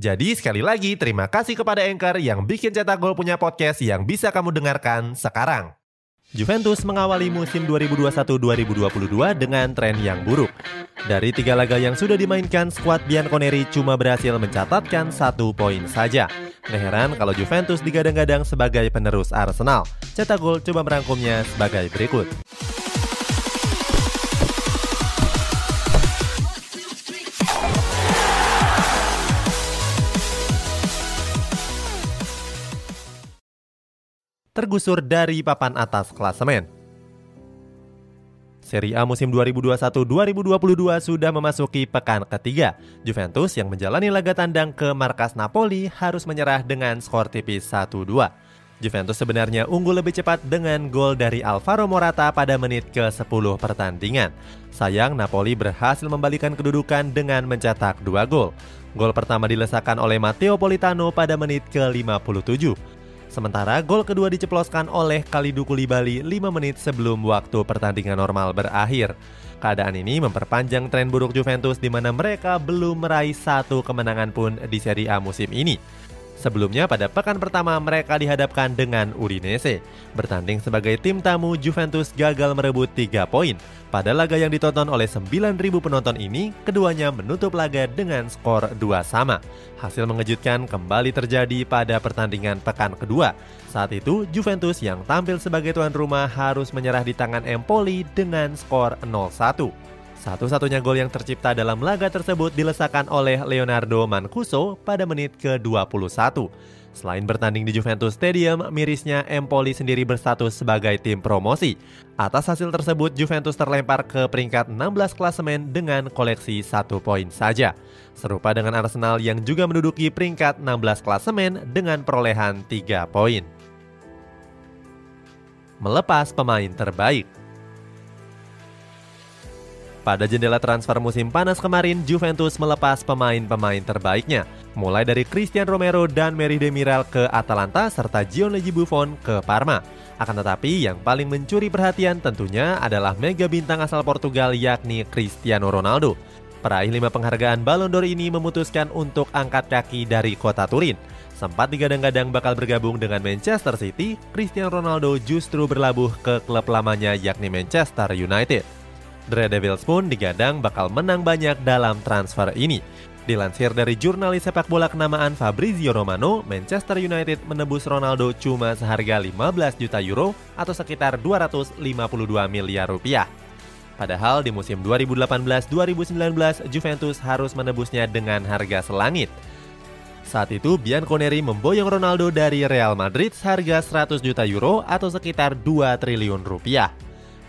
Jadi sekali lagi terima kasih kepada Anchor yang bikin Cetak Gol punya podcast yang bisa kamu dengarkan sekarang. Juventus mengawali musim 2021-2022 dengan tren yang buruk. Dari tiga laga yang sudah dimainkan, skuad Bianconeri cuma berhasil mencatatkan satu poin saja. Gak heran kalau Juventus digadang-gadang sebagai penerus Arsenal. Cetak Gol coba merangkumnya sebagai berikut. Tergusur dari papan atas klasemen. Serie A musim 2021-2022 sudah memasuki pekan ketiga. Juventus yang menjalani laga tandang ke markas Napoli harus menyerah dengan skor tipis 1-2. Juventus sebenarnya unggul lebih cepat dengan gol dari Alvaro Morata pada menit ke-10 pertandingan. Sayang Napoli berhasil membalikan kedudukan dengan mencetak dua gol. Gol pertama dilesakan oleh Matteo Politano pada menit ke-57. Sementara gol kedua diceploskan oleh Kalidou Koulibaly 5 menit sebelum waktu pertandingan normal berakhir. Keadaan ini memperpanjang tren buruk Juventus di mana mereka belum meraih satu kemenangan pun di Serie A musim ini. Sebelumnya pada pekan pertama mereka dihadapkan dengan Udinese. Bertanding sebagai tim tamu, Juventus gagal merebut 3 poin. Pada laga yang ditonton oleh 9.000 penonton ini, keduanya menutup laga dengan skor 2 sama. Hasil mengejutkan kembali terjadi pada pertandingan pekan kedua. Saat itu, Juventus yang tampil sebagai tuan rumah harus menyerah di tangan Empoli dengan skor 0-1. Satu-satunya gol yang tercipta dalam laga tersebut dilesakan oleh Leonardo Mancuso pada menit ke-21. Selain bertanding di Juventus Stadium, mirisnya Empoli sendiri berstatus sebagai tim promosi. Atas hasil tersebut, Juventus terlempar ke peringkat 16 klasemen dengan koleksi satu poin saja. Serupa dengan Arsenal yang juga menduduki peringkat 16 klasemen dengan perolehan 3 poin. Melepas pemain terbaik pada jendela transfer musim panas kemarin, Juventus melepas pemain-pemain terbaiknya, mulai dari Christian Romero dan Mary Demiral ke Atalanta serta Gianluigi Buffon ke Parma. Akan tetapi yang paling mencuri perhatian tentunya adalah mega bintang asal Portugal yakni Cristiano Ronaldo. Peraih lima penghargaan Ballon d'Or ini memutuskan untuk angkat kaki dari kota Turin. Sempat digadang-gadang bakal bergabung dengan Manchester City, Cristiano Ronaldo justru berlabuh ke klub lamanya yakni Manchester United. The Red Devils pun digadang bakal menang banyak dalam transfer ini. Dilansir dari jurnalis sepak bola kenamaan Fabrizio Romano, Manchester United menebus Ronaldo cuma seharga 15 juta euro atau sekitar 252 miliar rupiah. Padahal di musim 2018-2019 Juventus harus menebusnya dengan harga selangit. Saat itu Bianconeri memboyong Ronaldo dari Real Madrid seharga 100 juta euro atau sekitar 2 triliun rupiah.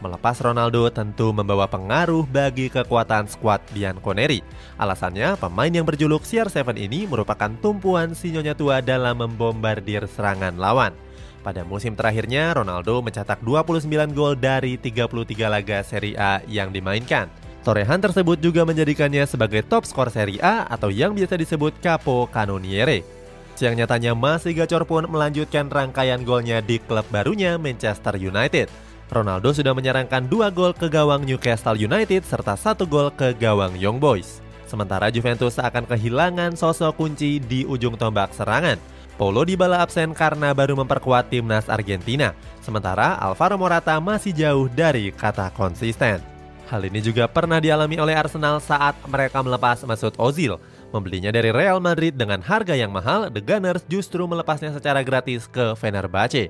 Melepas Ronaldo tentu membawa pengaruh bagi kekuatan skuad Bianconeri. Alasannya, pemain yang berjuluk CR7 ini merupakan tumpuan sinyonya tua dalam membombardir serangan lawan. Pada musim terakhirnya, Ronaldo mencetak 29 gol dari 33 laga Serie A yang dimainkan. Torehan tersebut juga menjadikannya sebagai top skor Serie A atau yang biasa disebut Capo Canoniere. Siang nyatanya masih gacor pun melanjutkan rangkaian golnya di klub barunya Manchester United. Ronaldo sudah menyerangkan dua gol ke gawang Newcastle United serta satu gol ke gawang Young Boys. Sementara Juventus akan kehilangan sosok kunci di ujung tombak serangan. Paulo Dybala absen karena baru memperkuat timnas Argentina, sementara Alvaro Morata masih jauh dari kata konsisten. Hal ini juga pernah dialami oleh Arsenal saat mereka melepas Mesut Ozil. Membelinya dari Real Madrid dengan harga yang mahal, The Gunners justru melepasnya secara gratis ke Fenerbahce.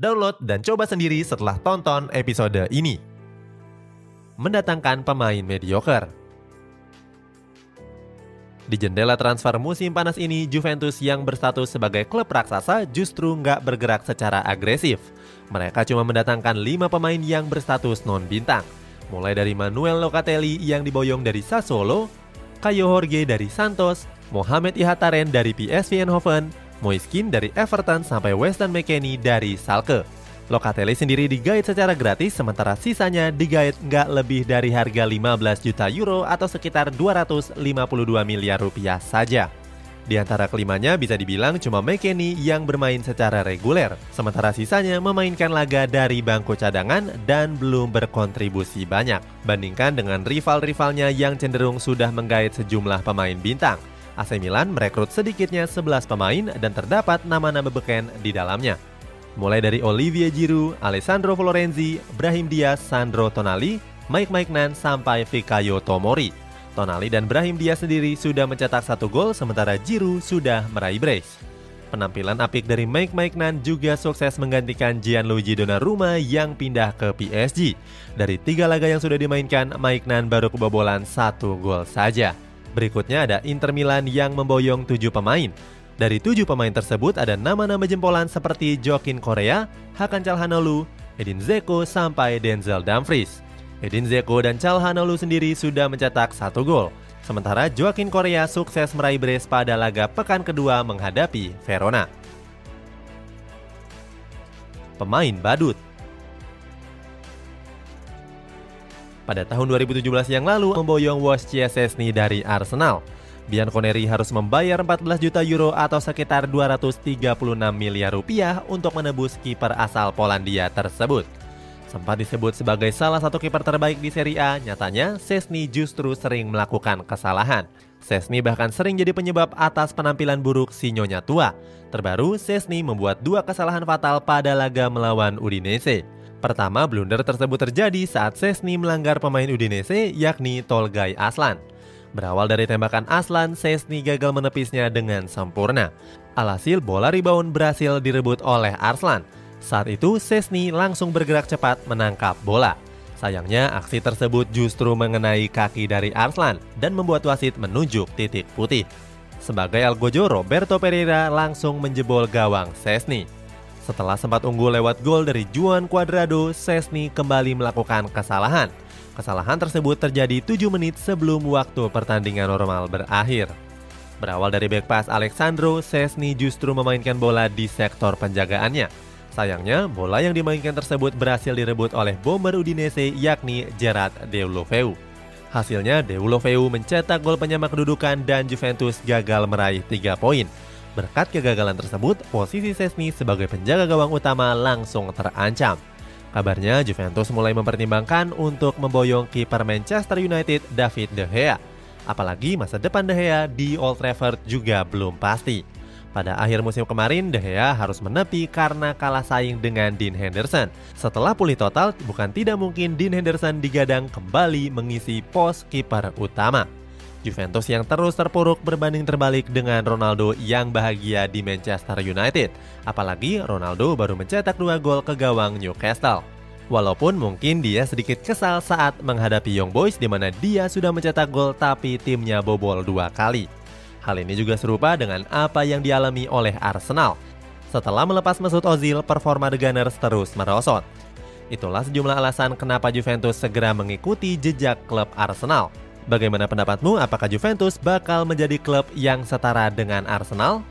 Download dan coba sendiri setelah tonton episode ini. Mendatangkan pemain mediocre. Di jendela transfer musim panas ini, Juventus yang berstatus sebagai klub raksasa justru nggak bergerak secara agresif. Mereka cuma mendatangkan lima pemain yang berstatus non-bintang. Mulai dari Manuel Locatelli yang diboyong dari Sassuolo, Kayo Jorge dari Santos, Mohamed Ihataren dari PSV Eindhoven, Moiskin dari Everton sampai Weston McKennie dari Salke. Locatelli sendiri digait secara gratis, sementara sisanya digait nggak lebih dari harga 15 juta euro atau sekitar 252 miliar rupiah saja. Di antara kelimanya bisa dibilang cuma McKennie yang bermain secara reguler, sementara sisanya memainkan laga dari bangku cadangan dan belum berkontribusi banyak. Bandingkan dengan rival-rivalnya yang cenderung sudah menggait sejumlah pemain bintang. AC Milan merekrut sedikitnya 11 pemain dan terdapat nama-nama beken di dalamnya mulai dari Olivier Giroud, Alessandro Florenzi, Brahim Diaz, Sandro Tonali, Mike Maignan sampai Fikayo Tomori. Tonali dan Brahim Diaz sendiri sudah mencetak satu gol sementara Giroud sudah meraih brace. Penampilan apik dari Mike Maignan juga sukses menggantikan Gianluigi Donnarumma yang pindah ke PSG. Dari tiga laga yang sudah dimainkan, Maignan baru kebobolan satu gol saja. Berikutnya ada Inter Milan yang memboyong tujuh pemain. Dari tujuh pemain tersebut ada nama-nama jempolan seperti Joaquin Korea, Hakan Calhanoglu, Edin Zeko sampai Denzel Dumfries. Edin Zeko dan Calhanoglu sendiri sudah mencetak satu gol. Sementara Joaquin Korea sukses meraih brace pada laga pekan kedua menghadapi Verona. Pemain badut Pada tahun 2017 yang lalu memboyong Wojciech Szczesny dari Arsenal. Bianconeri harus membayar 14 juta euro atau sekitar 236 miliar rupiah untuk menebus kiper asal Polandia tersebut. Sempat disebut sebagai salah satu kiper terbaik di Serie A, nyatanya Sesni justru sering melakukan kesalahan. Sesni bahkan sering jadi penyebab atas penampilan buruk si Nyonya tua. Terbaru, Sesni membuat dua kesalahan fatal pada laga melawan Udinese. Pertama, blunder tersebut terjadi saat Sesni melanggar pemain Udinese yakni Tolgai Aslan. Berawal dari tembakan Aslan, Sesni gagal menepisnya dengan sempurna. Alhasil bola rebound berhasil direbut oleh Arslan. Saat itu Sesni langsung bergerak cepat menangkap bola. Sayangnya aksi tersebut justru mengenai kaki dari Arslan dan membuat wasit menunjuk titik putih. Sebagai algojo, Roberto Pereira langsung menjebol gawang Sesni. Setelah sempat unggul lewat gol dari Juan Cuadrado, Sesni kembali melakukan kesalahan. Kesalahan tersebut terjadi 7 menit sebelum waktu pertandingan normal berakhir. Berawal dari back pass Alexandro, Sesni justru memainkan bola di sektor penjagaannya. Sayangnya, bola yang dimainkan tersebut berhasil direbut oleh bomber Udinese yakni Gerard Deulofeu. Hasilnya, Deulofeu mencetak gol penyama kedudukan dan Juventus gagal meraih 3 poin. Berkat kegagalan tersebut, posisi Sesni sebagai penjaga gawang utama langsung terancam. Kabarnya Juventus mulai mempertimbangkan untuk memboyong kiper Manchester United David De Gea. Apalagi masa depan De Gea di Old Trafford juga belum pasti. Pada akhir musim kemarin, De Gea harus menepi karena kalah saing dengan Dean Henderson. Setelah pulih total, bukan tidak mungkin Dean Henderson digadang kembali mengisi pos kiper utama. Juventus yang terus terpuruk berbanding terbalik dengan Ronaldo yang bahagia di Manchester United. Apalagi Ronaldo baru mencetak dua gol ke gawang Newcastle. Walaupun mungkin dia sedikit kesal saat menghadapi Young Boys di mana dia sudah mencetak gol tapi timnya bobol dua kali. Hal ini juga serupa dengan apa yang dialami oleh Arsenal. Setelah melepas Mesut Ozil, performa The Gunners terus merosot. Itulah sejumlah alasan kenapa Juventus segera mengikuti jejak klub Arsenal. Bagaimana pendapatmu? Apakah Juventus bakal menjadi klub yang setara dengan Arsenal?